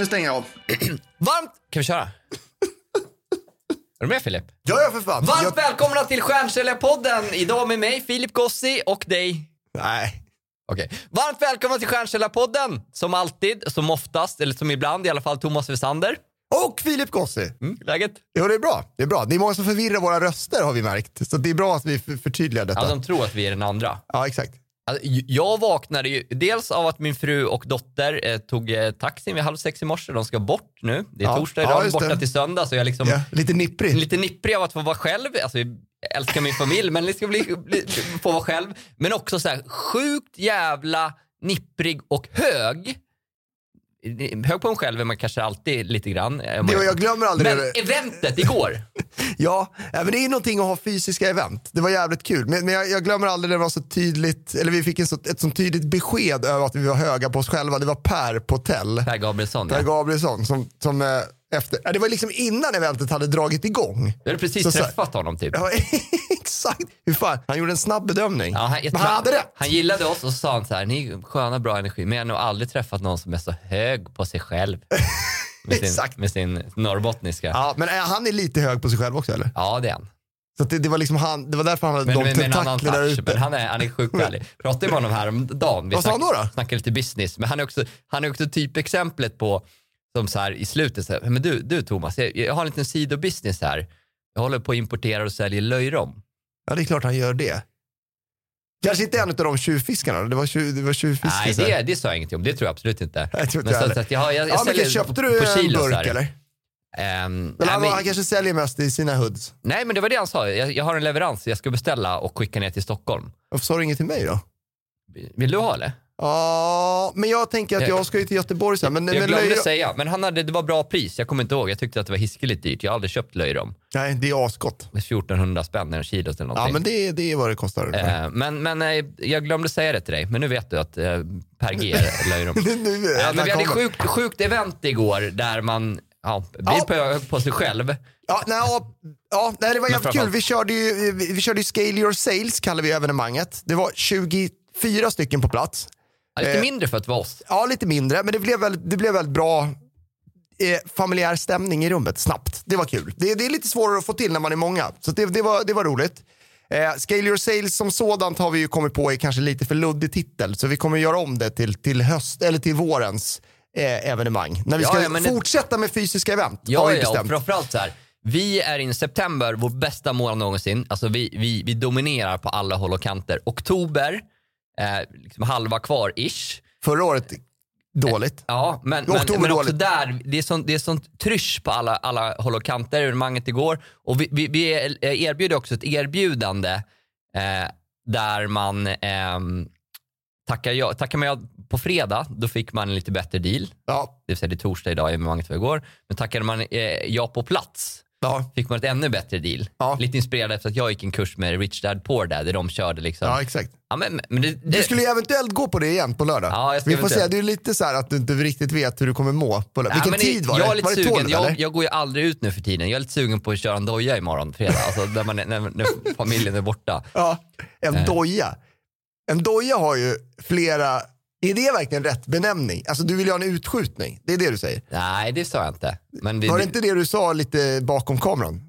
Nu stänger jag av. Varmt... Kan vi köra? Är du med Filip? Ja, ja för fan. Varmt Jag... välkomna till Stjärnsäljarpodden! Idag med mig, Filip Gossi och dig. Nej. Okej. Varmt välkomna till Stjärnsäljarpodden! Som alltid, som oftast, eller som ibland i alla fall, Thomas Wessander. Och Filip Gossi. Mm, läget? Jo, det är bra. Det är bra. Det är många som förvirrar våra röster har vi märkt. Så det är bra att vi för- förtydligar detta. Ja, Ja, de tror att vi är den andra. exakt. Alltså, jag vaknade ju dels av att min fru och dotter eh, tog eh, taxin vid halv sex i morse. De ska bort nu. Det är Ja. torsdag Ja, idag, just borta det. till söndag. Så jag liksom Ja, lite nipprig. lite nipprig av att få vara själv. Alltså, jag älskar min familj, men liksom bli, bli, få vara själv. Men också så här sjukt jävla nipprig och hög. Hög på mig själv är man kanske alltid lite grann. Det, jag glömmer aldrig Men det. eventet igår. Ja, ja, men det är ju någonting att ha fysiska event. Det var jävligt kul. Men, men jag, jag glömmer aldrig det var så tydligt, eller vi fick en så, ett så tydligt besked över att vi var höga på oss själva. Det var Per på Tell. Per Gabrielsson, Per ja. Gabrielsson som, som eh, efter, ja, det var liksom innan eventet hade dragit igång. Du hade precis Så- så- träffat honom typ. Ja, exakt. Hur fan, han gjorde en snabb bedömning. Ja, han, jag men han hade rätt. Han gillade oss och så sa han så här, ni är sköna, bra energi, men jag har nog aldrig träffat någon som är så hög på sig själv. Med sin, Exakt. med sin norrbottniska. Ja, Ja, men är han är lite hög på sig själv också eller? det är han. Så det, det, var liksom han, det var därför han hade Men de med, med en annan tentaklerna touch. ute. Men han är, han är sjukt härlig. Pratade med honom här om dagen. Vi Vad sa han då då? Snackade lite business. Men han är också, han är också typexemplet på, som så här i slutet, så här, men du, du Thomas, jag, jag har en liten sidobusiness här. Jag håller på att importera och säljer löjrom. Ja, det är klart han gör det. Kanske inte en av de tjuvfiskarna, det var, tjuv, det var tjuvfiske. Nej, det, det sa jag ingenting om. Det tror jag absolut inte. Jag tror inte men så, heller. så att jag, har- jag, jag Ja, men säljer okej, köpte du på en burk eller? Men nej, han, men- han kanske säljer mest i sina hoods. nej, men det var det han sa. Jag, jag har en leverans jag ska beställa och skicka ner till Stockholm. Varför sa du inget till mig då? Vill du ha det? Ja, men jag tänker att Jag- ska ju till Göteborg sen. Men, Jag men glömde löj- säga, men han hade, det var bra pris. Jag kommer inte ihåg. Jag tyckte att det var hiskeligt dyrt. Jag har aldrig köpt löjrom. Nej, det är asgott. med 1400 spänn en kilo eller någonting. Ja, men det, det är vad det kostar. Eh, men men eh, jag glömde säga det till dig, men nu vet du att eh, Per G är löjrom. Nu- ja, han men vi hade kommer. sjukt, sjukt event igår där man ja, blir Ja. på, på sig själv. Ja, nej, ja, nej, det var jävligt kul. Vi körde, ju, vi, vi körde ju Scale Your Sales, kallar vi evenemanget. Det var 24 stycken på plats. Ja, lite Eh. mindre för att vara oss. Ja, lite mindre, men det blev väldigt, det blev väldigt bra eh, familjär stämning i rummet snabbt. Det var kul. Det, det är lite svårare att få till när man är många, så det, det, var, det var roligt. Eh, Scale Your Sales som sådant har vi ju kommit på är kanske lite för luddig titel, så vi kommer göra om det till, till höst eller till vårens eh, evenemang. När vi Ja, ska ja, men det- fortsätta med fysiska event har Ja, vi ja, och bestämt. framförallt så här. Vi är in september, vår bästa månad någonsin. Alltså vi, vi, vi dominerar på alla håll och kanter. Oktober, eh, liksom halva kvar-ish. Förra året, dåligt. Ja, men, men, men också dåligt. där, det är sånt, det är sånt trysch på alla, alla håll och kanter, evenemanget igår. Och vi, vi, vi erbjuder också ett erbjudande eh, där man ehm, tackar, ja, tackar man ja på fredag, då fick man en lite bättre deal. Ja, Det vill säga det är torsdag idag, evenemanget var igår. Men tackade man eh, ja på plats, ja, fick man ett ännu bättre deal. Ja. Lite inspirerad efter att jag gick en kurs med Rich Dad Poor Dad, där de körde liksom. ja Ja, exakt. men, men det, det, Du skulle ju eventuellt gå på det igen på lördag. Ja, jag ska vi får säga, det är lite så att du inte riktigt vet hur du kommer må. På lördag. Ja, Vilken tid var jag det? är lite var det sugen. 12 jag, jag går ju aldrig ut nu för tiden. Jag är lite sugen på att köra en doja imorgon fredag, alltså när, man är, när, när familjen är borta. Ja, en Eh. doja. En doja har ju flera, är det verkligen rätt benämning? Alltså du vill ju ha en utskjutning, det är det du säger. Nej, det sa jag inte. Men det, Var det inte det du sa lite bakom kameran?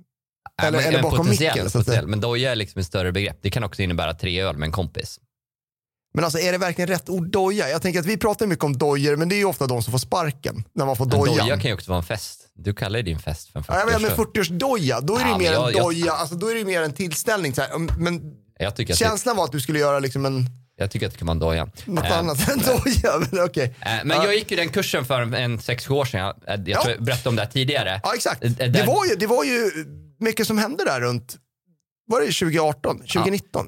Ja, eller- men eller bakom micken, så att säga. Men doja är liksom ett större begrepp. Det kan också innebära tre öl med en kompis. Men alltså är det verkligen rätt ord doja? Jag tänker att vi pratar mycket om dojor, men det är ju ofta de som får sparken när man får dojan. doja kan ju också vara en fest. Du kallar ju din fest för en Ja, jag menar med 40 40-årsdoja, då är det Ja, mer men jag- en jag- doja, alltså då är det ju mer en tillställning. Så här. Men jag, känslan var att du skulle göra liksom en, jag tycker att det kan vara en doja. något Eh, annat än doja. Men okej. eh, Men jag gick ju den kursen för en, en sex sju år sedan. Jag, jag Ja. tror jag berättade om det här tidigare. Ja, exakt. Eh, Det där- var, ju, det var ju mycket som hände där runt, var det 2018, 2019?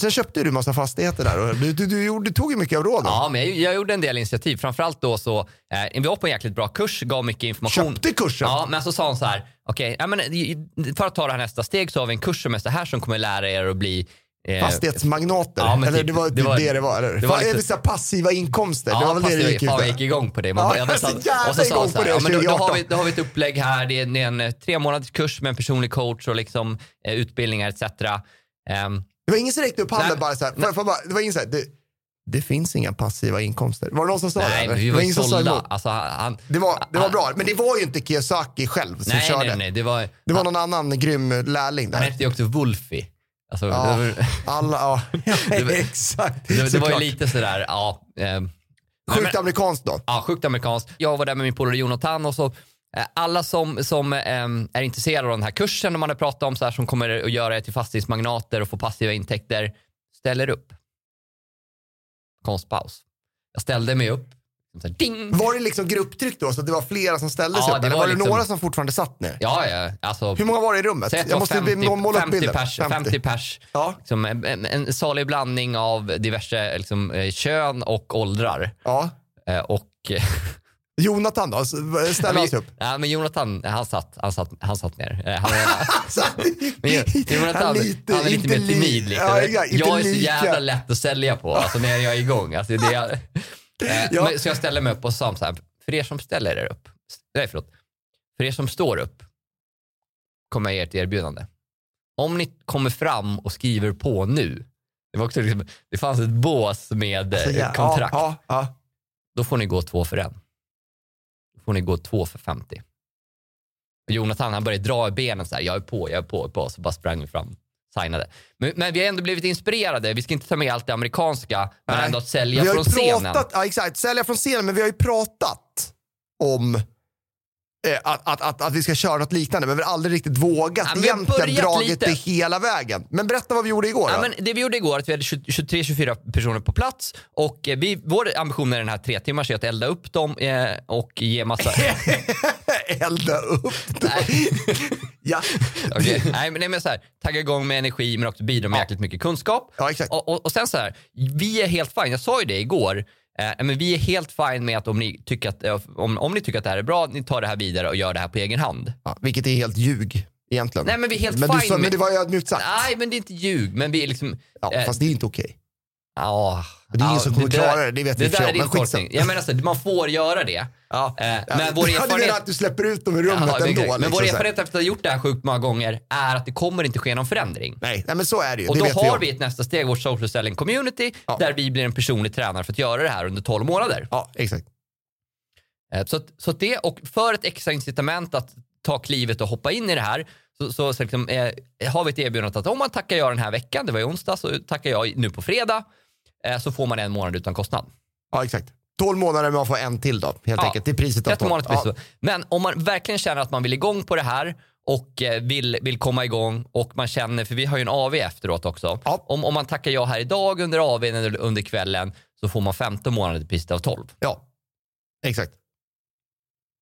sen köpte du massa fastigheter där och du, du, du, gjorde- du tog ju mycket av råden. Ja, men jag, jag gjorde en del initiativ. Framförallt då så, eh, vi var på en jäkligt bra kurs, gav mycket information. Köpte kursen? Ja, men så sa hon så här, okej, ja, men i- för att ta det här nästa steg så har vi en kurs som är så här som kommer lära er att bli eh, Fastighetsmagnater. Ja, eller typ, det var det var- det det var. Eller? det var lite- så passiva inkomster. Ja, det var väl fast det det gick ut på. jag gick igång på det. Ja, jag är så jävla igång han på det, ja, men då, då, har 2018. vi, då har vi ett upplägg här. Det är, det är en eh, tre månaders kurs med en personlig coach och liksom, eh, utbildningar etc. Ehm, Det var ingen som räckte upp handen Nej. bara så här. Bara, det var ingen så här, det, det finns inga passiva inkomster. Var det någon som sa det? nej, eller? men vi det var var ingen sålda. Alltså, han, Det var, det var han- bra, men det var ju inte Kiyosaki själv som Nej, körde. nej, nej. Det var, Det var någon annan grym lärling han där. hette ju också Wolfie. Alltså, Ja, det, var, alla, ja. var- exakt. det, det var ju lite sådär, ja. nej, Sjukt amerikanskt då. Ja, sjukt amerikanskt. Jag var där med min polare Jonathan och så eh, alla som, som ehm, är intresserade av den här kursen de hade pratat om så här, som kommer att göra er till fastighetsmagnater och få passiva intäkter ställer upp. Konstpaus. Jag ställde mig upp. Så här, ding! Var det liksom grupptryck då, så att det var flera som ställde sig Ja, upp? det Eller var var det liksom- några som fortfortande satt ner? Ja, ja. Alltså, Hur många var det i rummet? Jag var måste 50, måla upp 50 bilden. pers. 50 pers. Ja. Liksom, en, en, en salig blandning av diverse liksom, eh, kön och åldrar. ja. Eh, och Jonathan då? Ställde han sig upp? Ja, men Jonathan, han satt, han satt, han satt ner. Eh, Han, Men jag, Jonathan, han, är lite mer timid. li- Liksom. Ja, ja, jag är så jävla lätt att sälja på alltså, när jag är igång. Alltså, det är, Ja. men, så jag ställer mig upp och sa så här, för er som ställer er upp, nej förlåt, för er som står upp kommer jag ge ett erbjudande. Om ni kommer fram och skriver på nu, det, var också liksom, det fanns ett bås med Så eh, ja, kontrakt, Ja, ja, då får ni gå två för en. Då får ni gå två för 50. Och Jonathan han började dra i benen så här, jag är på, jag är på, jag är på. Så bara sprang vi fram, signade. Men, men vi har ändå blivit inspirerade. Vi ska inte ta med allt det amerikanska, men Nej. ändå att sälja Vi har från ju scenen. pratat, ja, exakt, sälja från scenen, men vi har ju pratat om eh, att, att, att, att vi ska köra något liknande, men vi har aldrig riktigt vågat Ja, egentligen dragit lite. det hela vägen. Men berätta vad vi gjorde igår Ja, men det vi gjorde igår att vi hade 23-24 personer på plats och eh, vi, vår ambition med den här tre timmars är att elda upp dem eh, och ge massa... Elda upp dem. Nej. ja. Okej, Nej, men, nej, men så här, tagga igång med energi men också bidra med jäkligt mycket kunskap. Ja, exakt. Och, och, och sen så här, vi är helt fine, jag sa ju det igår, eh, men vi är helt fine med att om ni, tycker att eh, om, om ni tycker att det här är bra, ni tar det här vidare och gör det här på egen hand. Ja, vilket är helt ljug egentligen. Nej men vi är helt men, du fine sa, men det var ju ödmjukt sagt. Nej men det är inte ljug, men vi är liksom... Ja, eh, fast det är inte okej. Ja, Det är ingen ja, som kommer där- klara det, det vet vi Det där är din tolkning. Jag menar så, man får göra det. Ja. Eh, Ja, men vår Du menar erfarenhet... att du släpper ut dem i rummet Jaha, ändå? exakt. men liksom, vår erfarenhet efter att ha gjort det här sjukt många gånger är att det kommer inte ske någon förändring. Nej, nej, men så är det ju. Och det då har vi ett nästa steg, vårt social selling community, Ja. där vi blir en personlig tränare för att göra det här under 12 månader. Ja, exakt. Eh, Så, så det, och för ett extra incitament att ta klivet och hoppa in i det här, så, så, så liksom, eh, har vi ett erbjudande att om man tackar ja den här veckan, det var i onsdag, så tackar jag nu på fredag, så får man en månad utan kostnad. Ja, exakt. 12 månader men man får en till då, helt Ja. enkelt. Det är priset av 13 tolv. månaders ja. Men om man verkligen känner att man vill igång på det här och eh, vill, vill komma igång och man känner, för vi har ju en AV efteråt också. Ja. Om, om man tackar ja här idag under AV eller under kvällen så får man 15 månader till priset av 12. ja, exakt.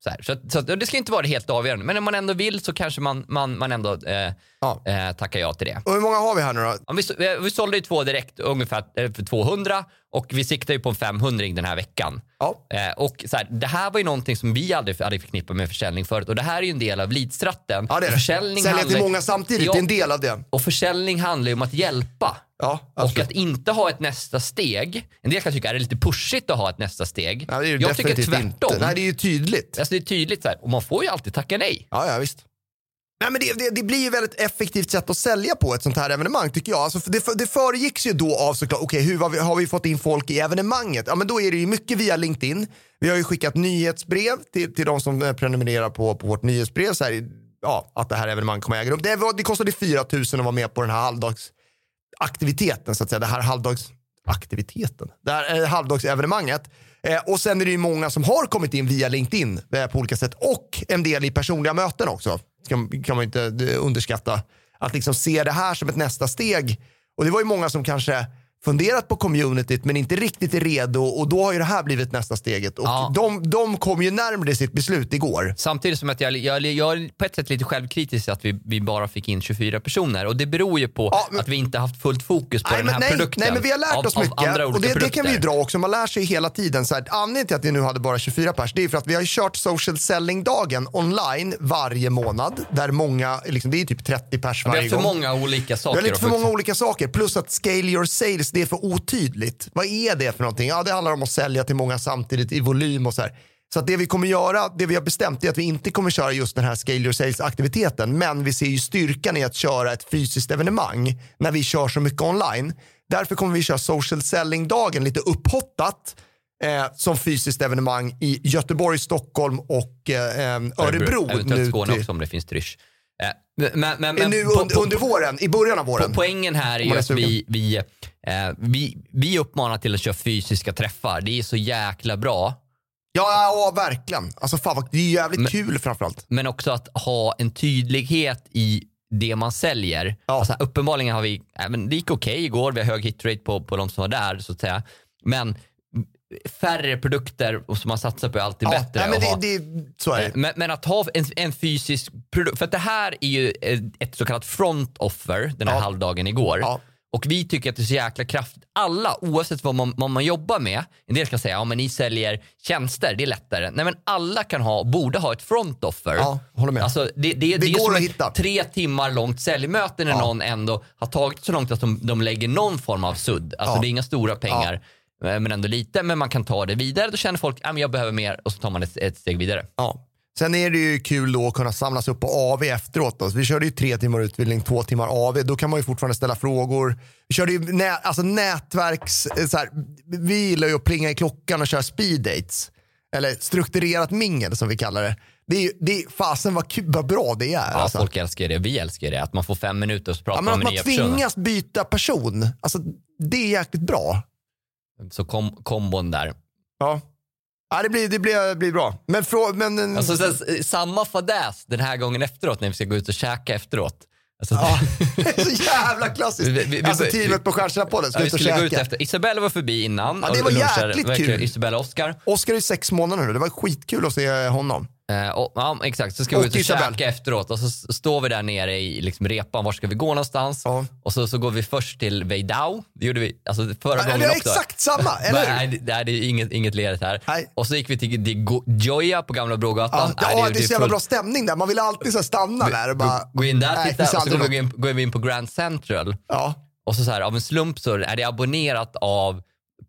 Så, här. Så, att- så att, det ska inte vara det helt avgörande, men om man ändå vill så kanske man, man, man ändå eh, Ja. eh, tackar ja till det. Och hur många har vi här nu då? Ja, vi, vi sålde ju två direkt ungefär eh, för 200 och vi siktar ju på en 500 den här veckan. Ja. Eh, och så här, det här var ju någonting som vi aldrig hade förknippat med försäljning förut och det här är ju en del av leadstratten. Ja, det är det. Försäljning Sälja till många samtidigt, Ja. det är en del av det. Och försäljning handlar ju om att hjälpa. Ja, Och att inte ha ett nästa steg. En del kan tycka att det är lite pushigt att ha ett nästa steg. Ja, det är ju jag tycker tvärtom. Inte. Nej, det är ju tydligt. Alltså det är tydligt så här, och man får ju alltid tacka nej. Ja, ja visst. Nej, men det, det, det blir ju ett väldigt effektivt sätt att sälja på ett sånt här evenemang tycker jag. Alltså, för det, det föregicks ju då av såklart, okej hur har vi, har vi fått in folk i evenemanget? Ja men då är det ju mycket via LinkedIn. Vi har ju skickat nyhetsbrev till, till de som eh, prenumererar på, på vårt nyhetsbrev. Så här, ja, att det här evenemanget kommer äga rum. Det, var, det kostade 4 000 att vara med på den här halvdagsaktiviteten så att säga. Det här halvdagsaktiviteten. Det här eh, halvdagsevenemanget. Eh, och sen är det ju många som har kommit in via LinkedIn eh, på olika sätt och en del i personliga möten också. Kan, kan man inte eh, underskatta. Att liksom se det här som ett nästa steg. Och det var ju många som kanske funderat på communityt men inte riktigt är redo och då har ju det här blivit nästa steget. Och Ja. de, de kom ju närmare sitt beslut igår. Samtidigt som att jag, jag, jag är på ett sätt lite självkritisk att vi, vi bara fick in 24 personer. Och det beror ju på Ja, men- att vi inte haft fullt fokus på Nej den här nej, produkten. nej men vi har lärt av, oss mycket och det, det kan vi ju dra också. Man lär sig hela tiden. Så här, anledningen till att vi nu hade bara 24 pers det är för att vi har kört social selling-dagen online varje månad. Där många, liksom, det är typ 30 pers Vi har varje för gång. många olika Vi saker. har lite för många olika saker. Plus att scale your sales, det är för otydligt. Vad är det för någonting? Ja, det handlar om att sälja till många samtidigt i volym och så här. Så det vi kommer göra, det vi har bestämt är att vi inte kommer köra just den här scale your sales aktiviteten. Men vi ser ju styrkan i att köra ett fysiskt evenemang när vi kör så mycket online. Därför kommer vi köra social selling-dagen lite upphottat eh, som fysiskt evenemang i Göteborg, Stockholm och eh, eh, Örebro. Eventuellt nu Skåne till- också om det finns trysch. Eh, Men, men, men, nu under, under våren, i början av våren. Po- Poängen här är ju att vi, vi, eh, vi, vi uppmanar till att köra fysiska träffar. Det är så jäkla bra. Ja, ja, verkligen. Alltså fan, det är jävligt Men- kul framförallt. Men också att ha en tydlighet i det man säljer. Ja. Alltså, uppenbarligen har vi, äh, men det gick okej igår, vi har hög hitrate på, på de som var där så att säga. Men färre produkter och som man satsar på är alltid Ja, bättre. nej, men att ha. det, det, är det. Men, men att ha en, en fysisk produkt, för att det här är ju ett, så kallat front offer den här Ja. halvdagen igår. Ja. Och vi tycker att det är så jäkla kraftigt. Alla, oavsett vad man, vad man jobbar med, en del ska säga ja men ni säljer tjänster, det är lättare. Nej men alla kan ha, borde ha ett front offer. Ja, håller med. Alltså, det, det, det, är går som ett hitta. tre timmar långt säljmöte när Ja. någon ändå har tagit så långt att de, de lägger någon form av sudd. Alltså Ja. det är inga stora pengar. eh, Men ändå lite, men man kan ta det vidare. Då känner folk att jag behöver mer och så tar man ett, ett steg vidare. Ja. Sen är det ju kul då att kunna samlas upp på AV efteråt. Då. Så vi körde ju tre timmar utbildning, två timmar AV. Då kan man ju fortfarande ställa frågor. Vi körde ju nä alltså nätverks... eh, Så här, vi gillar ju att plinga i klockan och köra speed dates. Eller strukturerat mingel som vi kallar det. Det är, det är fasen vad, kul, vad bra det är. Ja, alltså. folk älskar det. Vi älskar det. Att man får fem minuter och så ja, pratar men man att med man nya personer. tvingas byta person, alltså, det är jäkligt bra. Så kom, kombon där. Ja. Ja, det blir, det blir, blir bra. Men, frå, men Alltså, sen, eh, samma fadäs den här gången efteråt när vi ska gå ut och käka efteråt. Alltså, Ja, det är så jävla klassiskt. Vi- vi- vi- alltså vi- teamet på Stjärnsida-podden ska Ja, vi ut och skulle gå ut käka. efter. Isabella var förbi innan. Ja, det var jäkligt kul. Isabella och Oskar. Oskar är sex månader nu, det var skitkul att se honom. Eh, och, ja, exakt, så ska vi Och gå ut och Isabel. käka efteråt och så står vi där nere i liksom, repan, var ska vi gå någonstans? Ja. Och så, så går vi först till Veidao, det gjorde vi alltså, förra Ja, gången det är också. exakt samma, eller hur? Nej, det, nej, det är inget, inget ledigt här. Nej. Och så gick vi till, till på Gamla Brogatan. Ja, Nej, ja, det är så jävla bra stämning där. Man vill alltid så stanna där och bara... Gå, in där, Nej, titta, och så går vi, in, går vi in på Grand Central. Ja. Och så, så här, av en slump så är det abonnerat av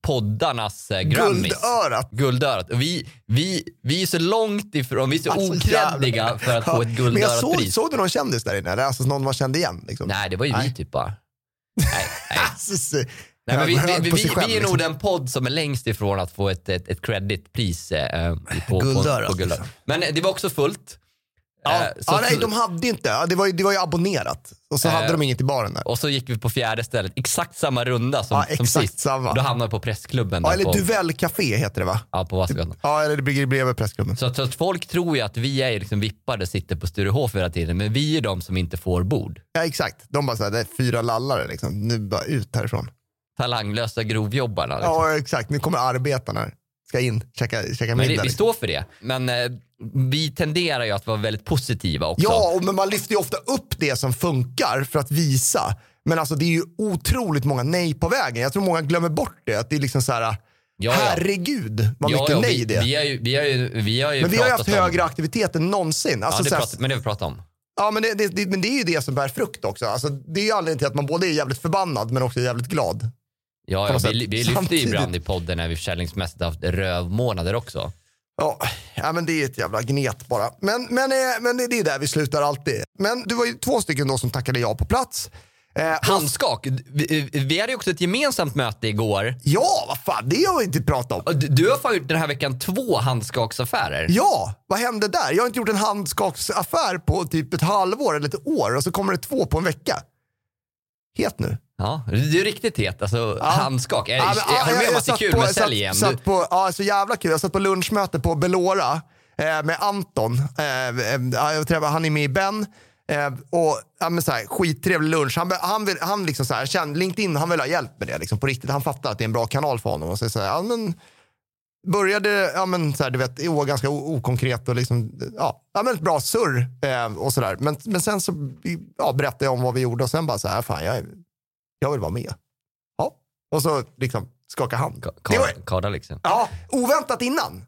poddarnas eh, Grammys. Guldörat. Guldörat. Och vi, vi, vi är så långt ifrån, vi är så Alltså, okreddiga för att få Ja, ett Men jag guldörat såg, pris. såg du någon kändis där inne? Eller Alltså någon man kände igen? Liksom. Nej, det var ju Nej. vi typ bara. Nej, nej. Alltså, så- Nej, men vi, vi, vi, sig själv, vi är liksom. nog den podd som är längst ifrån att få ett, ett, ett creditpris eh, på, Guldörat, på, på Guldörat. Men eh, det var också fullt. Ja, Eh, så- ja, nej, de hade inte. Ja, det, var ju, det var ju abonnerat. Och så Eh, hade de inget i baren där. Och så gick vi på fjärde stället, exakt samma runda som, Ja, som exakt sist. samma. Då hamnade vi på pressklubben Ja, eller på, Café heter det va? ja, på Vasagatan. Ja, eller det ligger bredvid Pressklubben. Så så att folk tror ju att vi är liksom vippade sitter på Sturehof hela tiden, men vi är de som inte får bord. Ja, exakt. De bara såhär, det är fyra lallare liksom. Nu bara ut härifrån. Talanglösa grovjobbarna. Liksom. Ja, exakt. Nu kommer arbetarna. Ska in, käka, käka men middag. det, vi liksom. står för det. Men eh, vi tenderar ju att vara väldigt positiva också. Ja, men man lyfter ju ofta upp det som funkar för att visa. Men alltså det är ju otroligt många nej på vägen. Jag tror många glömmer bort det. Att det är liksom så här, Ja, ja. herregud vad Ja, mycket ja, nej vi, det är. vi, har ju, vi, har ju, vi har ju Men vi har ju haft om- högre aktivitet än någonsin. Alltså, Ja, det pratar, men det har vi pratat om. ja, men, det, det, det, men det är ju det som bär frukt också. Alltså, det är ju anledningen till att man både är jävligt förbannad men också jävligt glad. Ja, ja vi, vi lyfter ju ibland i podden när vi försäljningsmässigt haft rövmånader också. Ja, ja men det är ett jävla gnet bara. Men, men, eh, men det är där vi slutar alltid. Men det var ju två stycken då som tackade ja på plats. Eh, Handskak. Vi, vi hade ju också ett gemensamt möte igår. Ja, vad fan, det har vi inte pratat om. Du, du har fan gjort den här veckan två handskaksaffärer. Ja, vad hände där? Jag har inte gjort en handskaksaffär på typ ett halvår eller ett år och så kommer det två på en vecka. Het nu. Ja, du är riktigt het. Alltså handskak. Är, Ja, men, ja, har du med om att det är satt kul på- med sälj igen? Satt på, ja, så jävla kul. Jag satt på lunchmöte på Belora eh, med Anton. Eh, eh, ja, jag träffade, han är med i Ben. Eh, och ja, men så här, skittrevlig lunch. Han, han, vill, han liksom så här, kände, LinkedIn, han vill ha hjälp med det liksom, på riktigt. Han fattar att det är en bra kanal för honom. Och så, så här, ja, men, började, ja men så här, du vet, ganska okonkret och liksom, ja, ja men ett bra surr eh, och sådär. Men, men sen så ja, berättade jag om vad vi gjorde och sen bara så här, fan jag, jag vill vara med. Ja, och så liksom skaka hand. Det var, Ka- Kada liksom. ja, oväntat innan.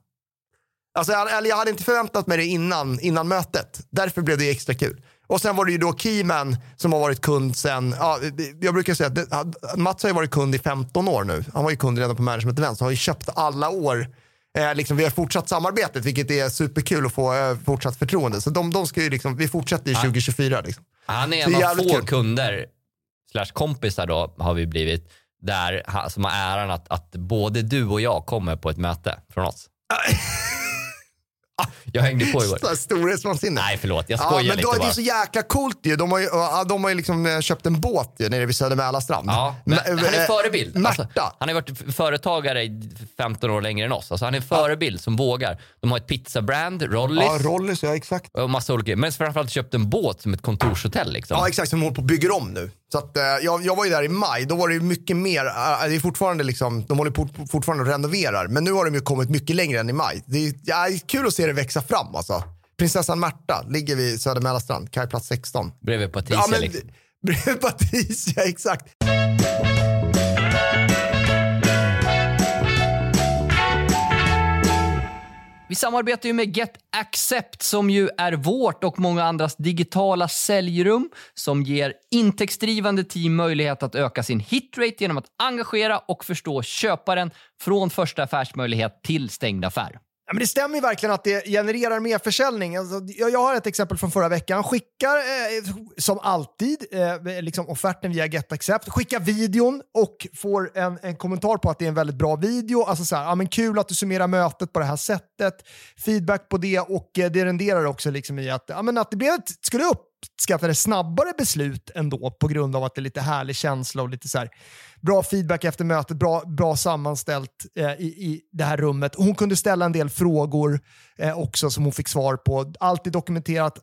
Alltså, eller jag hade inte förväntat mig det innan, innan mötet. Därför blev det extra kul. Och sen var det ju då Keyman som har varit kund sen, ja, jag brukar säga att det, Mats har ju varit kund i 15 år nu. Han var ju kund redan på Management Event, så har ju köpt alla år. Eh, liksom, vi har fortsatt samarbetet, vilket är superkul att få eh, fortsatt förtroende. Så de, de ska ju liksom, vi fortsätter i 2024. Liksom. Han är en av få kunder, slash kompisar då, har vi blivit, där, som har äran att, att både du och jag kommer på ett möte från oss. Jag hängde på igår. Storhetsvansinne. Nej, förlåt. Jag Ja, skojar men lite då, det bara. är så jäkla coolt ju. De har ju, ja, de har ju liksom eh, köpt en båt ju, nere vid Söder Mälarstrand. Ja, han är eh, förebild. Märta. Alltså, han har varit företagare i 15 år längre än oss. Alltså, han är förebild som vågar. De har ett pizzabrand, Rollis ja, Rollis, ja exakt. och massa olika. Men framförallt köpt en båt som ett kontorshotell. Liksom. Ja exakt, som håller på och bygger om nu. Så att, eh, jag, jag var ju där i maj, då var det mycket mer, eh, det är fortfarande liksom, de håller på, fortfarande och renoverar. Men nu har de ju kommit mycket längre än i maj. Det är, ja, det är kul att se det växa fram alltså. Prinsessan Märta ligger vid Söder Mälarstrand, kajplats 16. Bredvid Patricia. Ja, men, liksom. Bredvid Patricia, exakt. Vi samarbetar ju med Get Accept som ju är vårt och många andras digitala säljrum som ger intäktsdrivande team möjlighet att öka sin hitrate genom att engagera och förstå köparen från första affärsmöjlighet till stängd affär. Ja, men det stämmer ju verkligen att det genererar mer försäljning. Alltså, jag, jag har ett exempel från förra veckan. Skickar eh, som alltid eh, liksom offerten via Get Accept. Skickar videon och får en, en kommentar på att det är en väldigt bra video. Alltså så här, ja, men kul att du summerar mötet på det här sättet. Feedback på det och eh, det renderar också liksom i att, ja, men att det blev ett, skulle upp skaffade snabbare beslut ändå på grund av att det är lite härlig känsla och lite så här bra feedback efter mötet, bra, bra sammanställt eh, i, i det här rummet. Hon kunde ställa en del frågor eh, också som hon fick svar på. Allt är dokumenterat.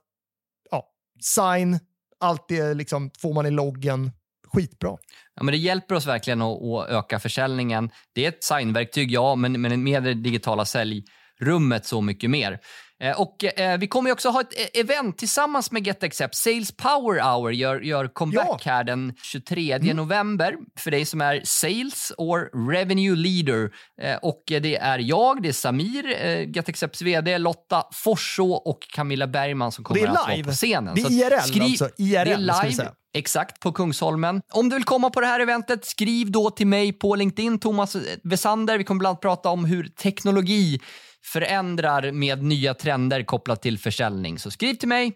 Ja, sign, allt det eh, liksom får man i loggen. Skitbra. Ja, men det hjälper oss verkligen att, att öka försäljningen. Det är ett signverktyg, ja, men, men med det digitala säljrummet så mycket mer. Eh, och eh, Vi kommer också ha ett eh, event tillsammans med GetAccept. Sales Power Hour gör, gör comeback här den 23 november för dig som är sales or revenue leader. Eh, och Det är jag, det är Samir, eh, GetAccepts VD, Lotta Forså och Camilla Bergman som kommer Det är att vara på scenen. Det är IRL skriv- alltså. IRL, det är live. Exakt, på Kungsholmen. Om du vill komma på det här eventet, skriv då till mig på LinkedIn, Thomas Vesander. Vi kommer bland annat prata om hur teknologi förändrar med nya trender kopplat till försäljning. Så skriv till mig,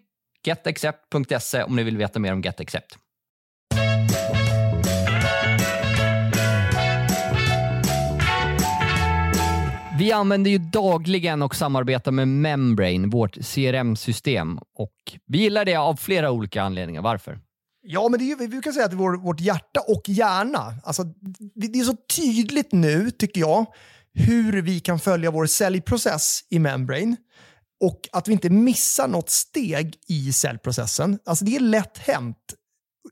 getaccept.se om ni vill veta mer om GetAccept. Vi använder ju dagligen och samarbetar med Membrane, vårt CRM-system. Och vi gillar det av flera olika anledningar. Varför? Ja, men det är, ju- vi brukar säga att det är vår, vårt hjärta och hjärna. Alltså, det, det är så tydligt nu, tycker jag, hur vi kan följa vår säljprocess i Membrane och att vi inte missar något steg i säljprocessen. Alltså, det är lätt hänt.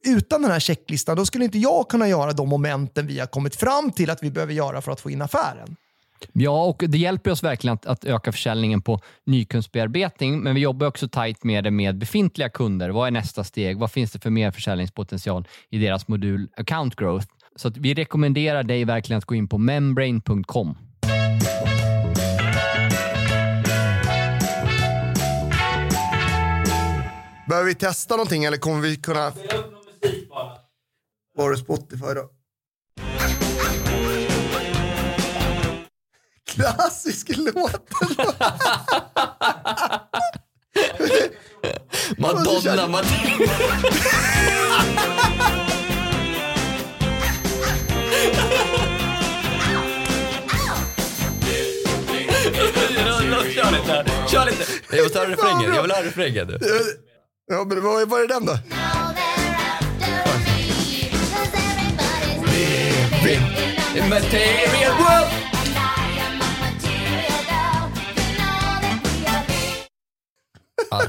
Utan den här checklistan då skulle inte jag kunna göra de momenten vi har kommit fram till att vi behöver göra för att få in affären. Ja, och det hjälper oss verkligen att, att öka försäljningen på nykundsbearbetning, men vi jobbar också tajt med det med befintliga kunder. Vad är nästa steg? Vad finns det för mer försäljningspotential i deras modul Account Growth? Så att vi rekommenderar dig verkligen att gå in på membrane.com. Behöver vi testa någonting eller kommer vi kunna... Var det Spotify då? Klassisk låt! Madonna, Madonna. Kör lite, kör lite. Jag måste höra refrängen. Jag vill höra refrängen. Ja, men vad var är den då? Material world. Ja,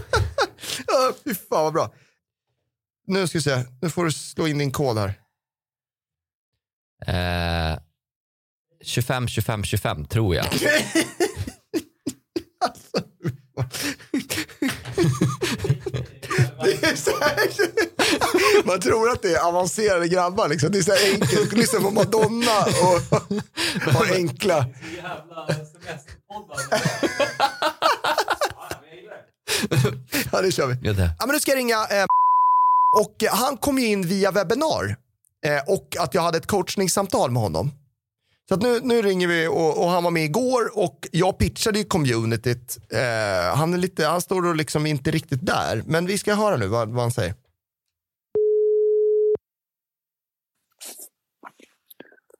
Ja, fy fan vad bra. Nu ska vi se, nu får du slå in din kod här. Eh, 25, 25, 25 tror jag. Det är så här, man tror att det är avancerade grabbar. Liksom. Det är så här enkelt. Lyssna på Madonna och, och enkla. Ja, det kör vi. Ja, men nu ska jag ringa. Eh, och han kom ju in via webbinar. Eh, och att jag hade ett coachningssamtal med honom. Så nu, nu ringer vi och, och han var med igår och jag pitchade ju communityt. Eh, han, är lite, han står och liksom inte riktigt där. Men vi ska höra nu vad, vad han säger.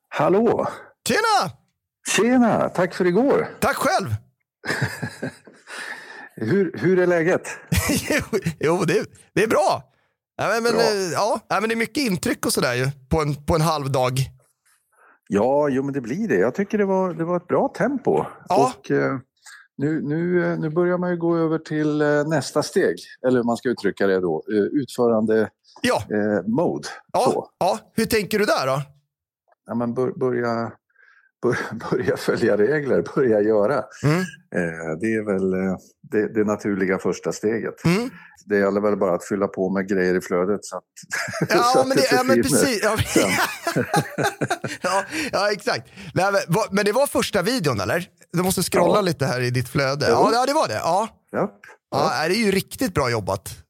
Hallå! Tjena! Tjena! Tack för igår. Tack själv! Hur, hur är läget? jo, det, det är bra. Ja, men, Bra. eh, ja, men det är mycket intryck och sådär ju på en, på en halv dag. Ja, jo men det blir det. Jag tycker det var, det var ett bra tempo. Ja. Och, eh, nu, nu, eh, nu börjar man ju gå över till eh, nästa steg, eller hur man ska uttrycka det då. Eh, utförande Ja, eh, mode. ja, Så. ja. Hur tänker du där då? Ja, men bör, börja, bör, börja följa regler, börja göra. Mm. Eh, det är väl eh, det, det naturliga första steget. Mm. Det gäller väl bara att fylla på med grejer i flödet så att, så Ja, att men, det, ja, men precis. Ja, ja, ja, exakt. Nej, men, det var första videon eller? Du måste scrolla Ja. lite här i ditt flöde. Ja, ja, det var det. Ja. Ja. Ja. det är ju riktigt bra jobbat.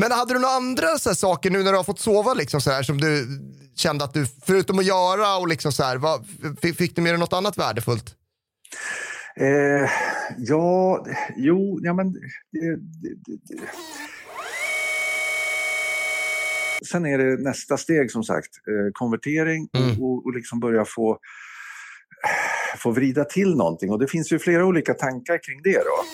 Men hade du några andra så här, saker nu när du har fått sova liksom, så här, som du kände att du, förutom att göra och liksom så här, vad, fick du med dig något annat värdefullt? Eh, ja, jo, ja men... Det, det, det, det. Sen är det nästa steg som sagt, eh, konvertering och, Mm. och, och liksom börja få, få vrida till någonting. Och det finns ju flera olika tankar kring det då.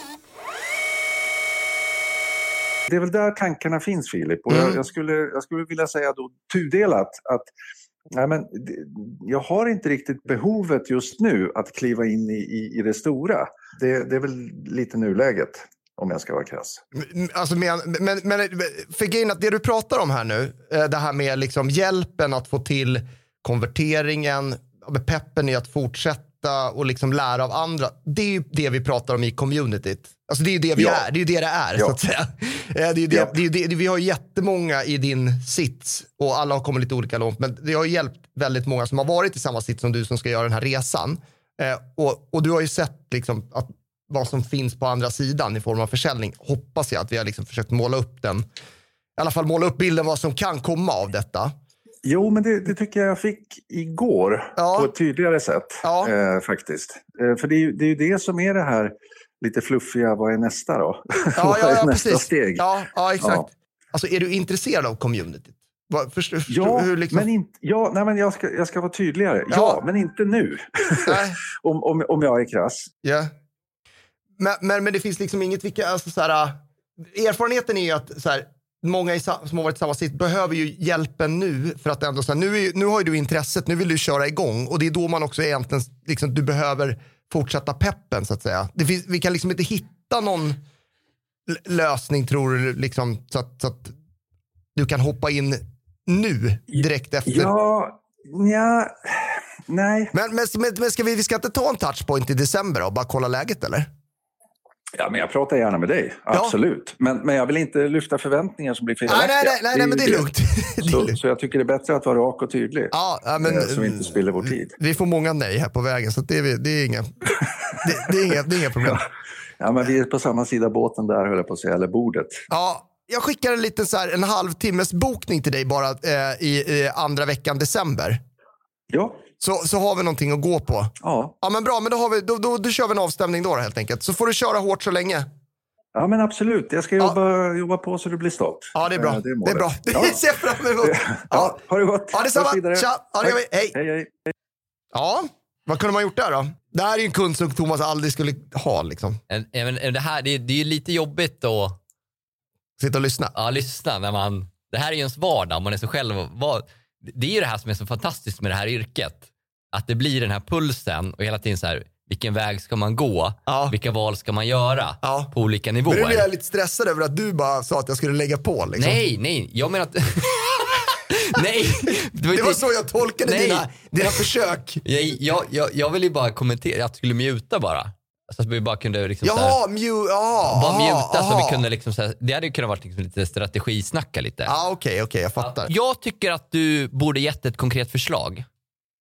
Det är väl där tankarna finns Filip. Och Mm. jag, jag, skulle, jag skulle vilja säga då tudelat att Nej, men jag har inte riktigt behovet just nu att kliva in i, i, i det stora. Det, det är väl lite nuläget, om jag ska vara krass. Alltså, men, men, men för grejen att det du pratar om här nu, eh, det här med liksom hjälpen att få till konverteringen, peppen i att fortsätta och liksom lära av andra. Det är ju det vi pratar om i communityt. Alltså det är ju det vi Ja. är, det är ju det det är Ja. så att säga. Eh, Det är det, Ja. det är det, vi har jättemånga i din sits och alla har kommit lite olika långt. Men det har hjälpt väldigt många som har varit i samma sits som du som ska göra den här resan. Eh, och, och du har ju sett liksom att vad som finns på andra sidan i form av försäljning. Hoppas jag att vi har liksom försökt måla upp den. I alla fall måla upp bilden vad som kan komma av detta. Jo, men det, det tycker jag jag fick igår Ja. på ett tydligare sätt. Ja. Eh, faktiskt. Eh, för det är, ju, det är ju det som är det här lite fluffiga, vad är nästa då? Ja, vad ja, är nästa precis. steg? Ja, ja exakt. Ja. Alltså är du intresserad av communityt? Förstår, förstår, Ja, hur liksom, men, inte, ja nej, men jag, ska, jag ska vara tydligare. Ja, Ja. men inte nu. Om, om, om jag är krass. Ja. Men, men, men det finns liksom inget, vilka, alltså så här, erfarenheten är ju att så här, många som har varit i samma sitt behöver ju hjälpen nu för att ändå så här, nu, är, nu har ju du intresset, nu vill du köra igång och det är då man också egentligen, liksom, du behöver fortsätta peppen så att säga. Finns, vi kan liksom inte hitta någon lösning tror du, liksom, så, att, så att du kan hoppa in nu direkt efter. Ja, ja, nej. Men, men, men ska vi, vi ska inte ta en touchpoint i december och bara kolla läget eller? Ja, men jag pratar gärna med dig, absolut. Men, men jag vill inte lyfta förväntningar som blir felaktiga. nej, nej, nej, nej men det är lugnt. det Så, så jag tycker det är bättre att vara rak och tydlig. Ja, ja, men, Eh, så vi inte spiller vår tid. Vi får många nej här på vägen, så det är, det är, inga, det, det, är inga, det är inga problem. Ja, men vi är på samma sida båten där, höll jag på att säga, eller bordet. Ja, jag skickar en liten så här, en halvtimmes bokning till dig bara eh, i, i andra veckan december. Ja, Så, så har vi någonting att gå på. ja. Ja, men bra, men då, har vi, då, då, då kör vi en avstämning då, då helt enkelt. Så får du köra hårt så länge. ja men absolut. Jag ska Ja. jobba, jobba på så du blir stopp. Ja, det är bra. Eh, det, är målet. bra. Det Ja. ser jag fram emot. Ja, Ja, ha det gott. ja detsamma. Tja, ja, det gör vi. Hej. Hej, hej. Ja, vad kunde man gjort där då? Det här är ju en kund som Thomas aldrig skulle ha, liksom. En- en- en- Det, här, det, är- det är ju lite jobbigt att Sitta och lyssna. ja, lyssna när man... Det här är ju ens vardag, man är så själv. Vad, det är ju det här som är så fantastiskt med det här yrket. Att det blir den här pulsen och hela tiden så här, vilken väg ska man gå? Ja. Vilka val ska man göra Ja. på olika Men nu blir nivåer? jag lite stressad över att du bara sa att jag skulle lägga på. Liksom. Nej, nej, jag menar att... nej, det var, Det var så jag tolkade Nej. dina, dina försök. Jag, jag, jag, jag vill ju bara kommentera, att jag skulle muta bara. Så att vi bara kunde liksom så Jaha, mju, ja, bara aha, muta så aha. vi kunde liksom så här, det hade ju kunnat vara liksom lite strategisnacka lite. Ja, okej, okej, jag fattar. Jag tycker att du borde gett ett konkret förslag.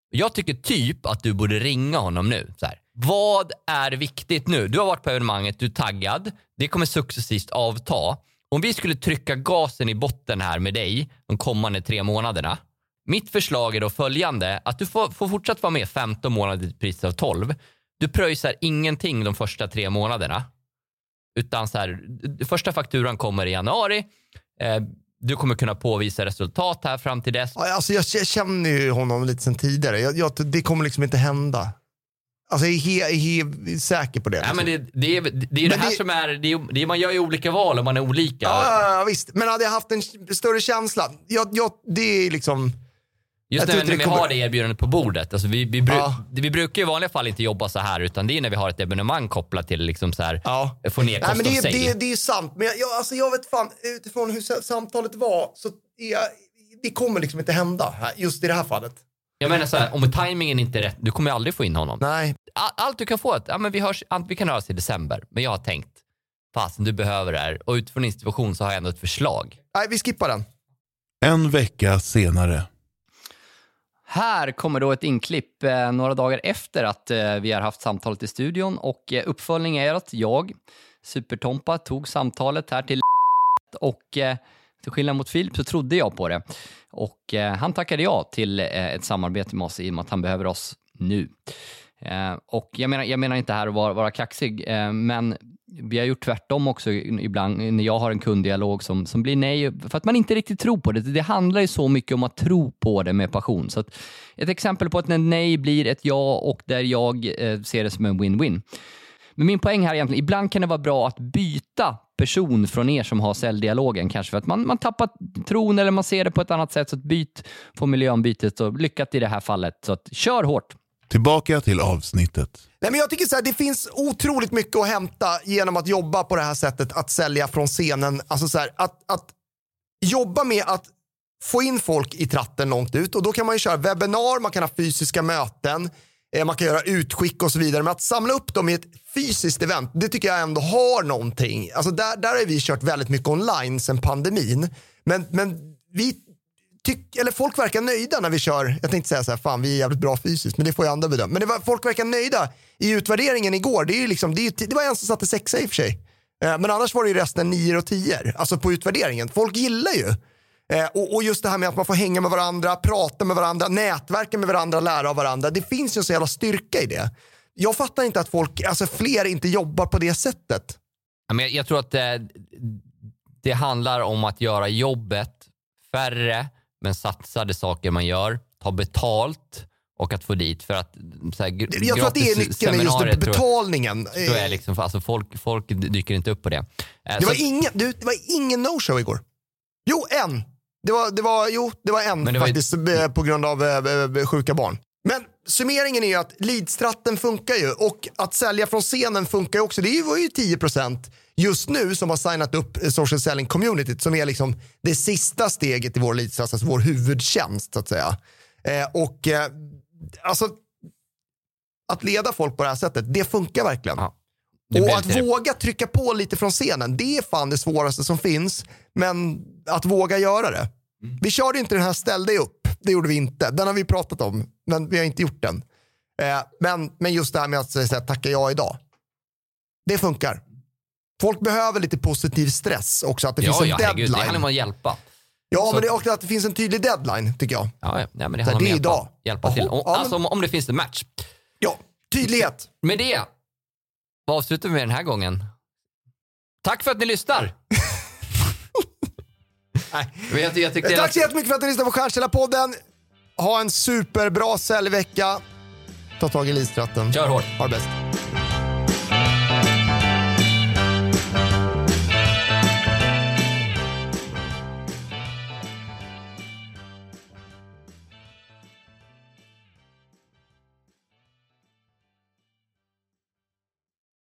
Jag tycker typ att du borde ringa honom nu. Så här. Vad är viktigt nu? Du har varit på evenemanget, du är taggad. Det kommer successivt avta. Om vi skulle trycka gasen i botten här med dig de kommande tre månaderna. Mitt förslag är då följande, att du får, får fortsatt vara med 15 månader till ett pris av 12. Du pröjsar ingenting de första tre månaderna. Utan så här, första fakturan kommer i januari. Eh, du kommer kunna påvisa resultat här fram till dess. Alltså, jag känner ju honom lite sen tidigare. Jag, jag, det kommer liksom inte hända. Alltså, jag är he, he, säker på det. Ja, liksom. men det, det, är, det är ju det här det- som är, det är, det är, man gör ju olika val och man är olika. Ja, ja, ja, visst. Men hade jag haft en större känsla. Jag, jag, det är liksom... Just när, när vi kommer- har det erbjudandet på bordet. Alltså vi, vi, bru, Ja. vi brukar ju i vanliga fall inte jobba så här utan det är när vi har ett evenemang kopplat till liksom så här, Ja. få ner Nej, kost men det, är- det, är- det är sant. Men jag, jag, alltså, jag vet fan, utifrån hur sa- samtalet var så är jag, det kommer liksom inte hända just i det här fallet. Jag menar så här, om tajmingen inte är rätt, du kommer aldrig få in honom. Nej. All- Allt du kan få är att ja, men vi, hörs, vi kan höras i december, men jag har tänkt, fasen du behöver det här och utifrån din situation så har jag ändå ett förslag. Nej, vi skippar den. En vecka senare. Här kommer då ett inklipp eh, några dagar efter att eh, vi har haft samtalet i studion och eh, uppföljning är att jag, Supertompa, tog samtalet här till och eh, till skillnad mot Filip så trodde jag på det. Och eh, han tackade ja till eh, ett samarbete med oss i och med att han behöver oss nu. Eh, och jag menar, jag menar inte här att vara, vara kaxig, men vi har gjort tvärtom också ibland när jag har en kunddialog som, som blir nej för att man inte riktigt tror på det. Det handlar ju så mycket om att tro på det med passion. Så att ett exempel på att när nej blir ett ja och där jag eh, ser det som en win-win. Men min poäng här är egentligen, ibland kan det vara bra att byta person från er som har säljdialogen kanske för att man, man tappar tron eller man ser det på ett annat sätt. Så att byt formuljöombytet och lyckat i det här fallet. Så att kör hårt. Tillbaka till avsnittet. Nej, men jag tycker så här, det finns otroligt mycket att hämta genom att jobba på det här sättet, att sälja från scenen. Alltså så här, att, att jobba med att få in folk i tratten långt ut och då kan man ju köra webbinar, man kan ha fysiska möten, eh, man kan göra utskick och så vidare. Men att samla upp dem i ett fysiskt event, det tycker jag ändå har någonting. Alltså där, där har vi kört väldigt mycket online sedan pandemin. Men, men vi tyck, eller folk verkar nöjda när vi kör, jag tänkte säga så här, fan vi är jävligt bra fysiskt, men det får ju andra bedöma. Men det var, folk verkar nöjda i utvärderingen igår. Det, är ju liksom, det, är, det var en som satte sexa i och för sig. Eh, Men annars var det ju resten nio och tio, alltså på utvärderingen. Folk gillar ju. Eh, Och, och just det här med att man får hänga med varandra, prata med varandra, nätverka med varandra, lära av varandra. Det finns ju en så jävla styrka i det. Jag fattar inte att folk, alltså fler inte jobbar på det sättet. Men jag, jag tror att det, det handlar om att göra jobbet färre men satsade saker man gör, ta betalt och att få dit för att så här, Jag tror att det är nyckeln, just det, seminarier tror jag- betalningen. tror jag liksom, alltså folk, folk dyker inte upp på det. Eh, Det var så- ingen, du, det var ingen no-show igår. Jo, en. Det var, det var, jo, det var en det var faktiskt eh, på grund av eh, sjuka barn. Men summeringen är ju att leadstratten funkar ju och att sälja från scenen funkar ju också. Det var ju 10% just nu som har signat upp social selling communityt som är liksom det sista steget i vår alltså vår huvudtjänst så att säga. Eh, och eh, alltså att leda folk på det här sättet, det funkar verkligen. Ja, det Och att det. våga trycka på lite från scenen, det är fan det svåraste som finns. Men att våga göra det. Mm. Vi körde inte den här ställ dig upp, det gjorde vi inte. Den har vi pratat om, men vi har inte gjort den. Eh, men, men just det här med att säga tacka ja idag. Det funkar. Folk behöver lite positiv stress också, att det Ja, finns en ja, herregud, det deadline. handlar om att hjälpa. ja, så- men det är också att det finns en tydlig deadline, tycker jag. Ja, ja, nej, men det handlar om att hjälpa, idag. hjälpa Jaha, till. Och, ja, alltså, om, om det finns en match. Ja, tydlighet. Med det, vad avslutar vi med den här gången? Tack för att ni lyssnar! Men jag, jag Tack att- så jättemycket för att ni lyssnade på Stjärnkällarpodden. Ha en superbra säljvecka. Ta tag i listratten. Kör hårt. Ha det bäst.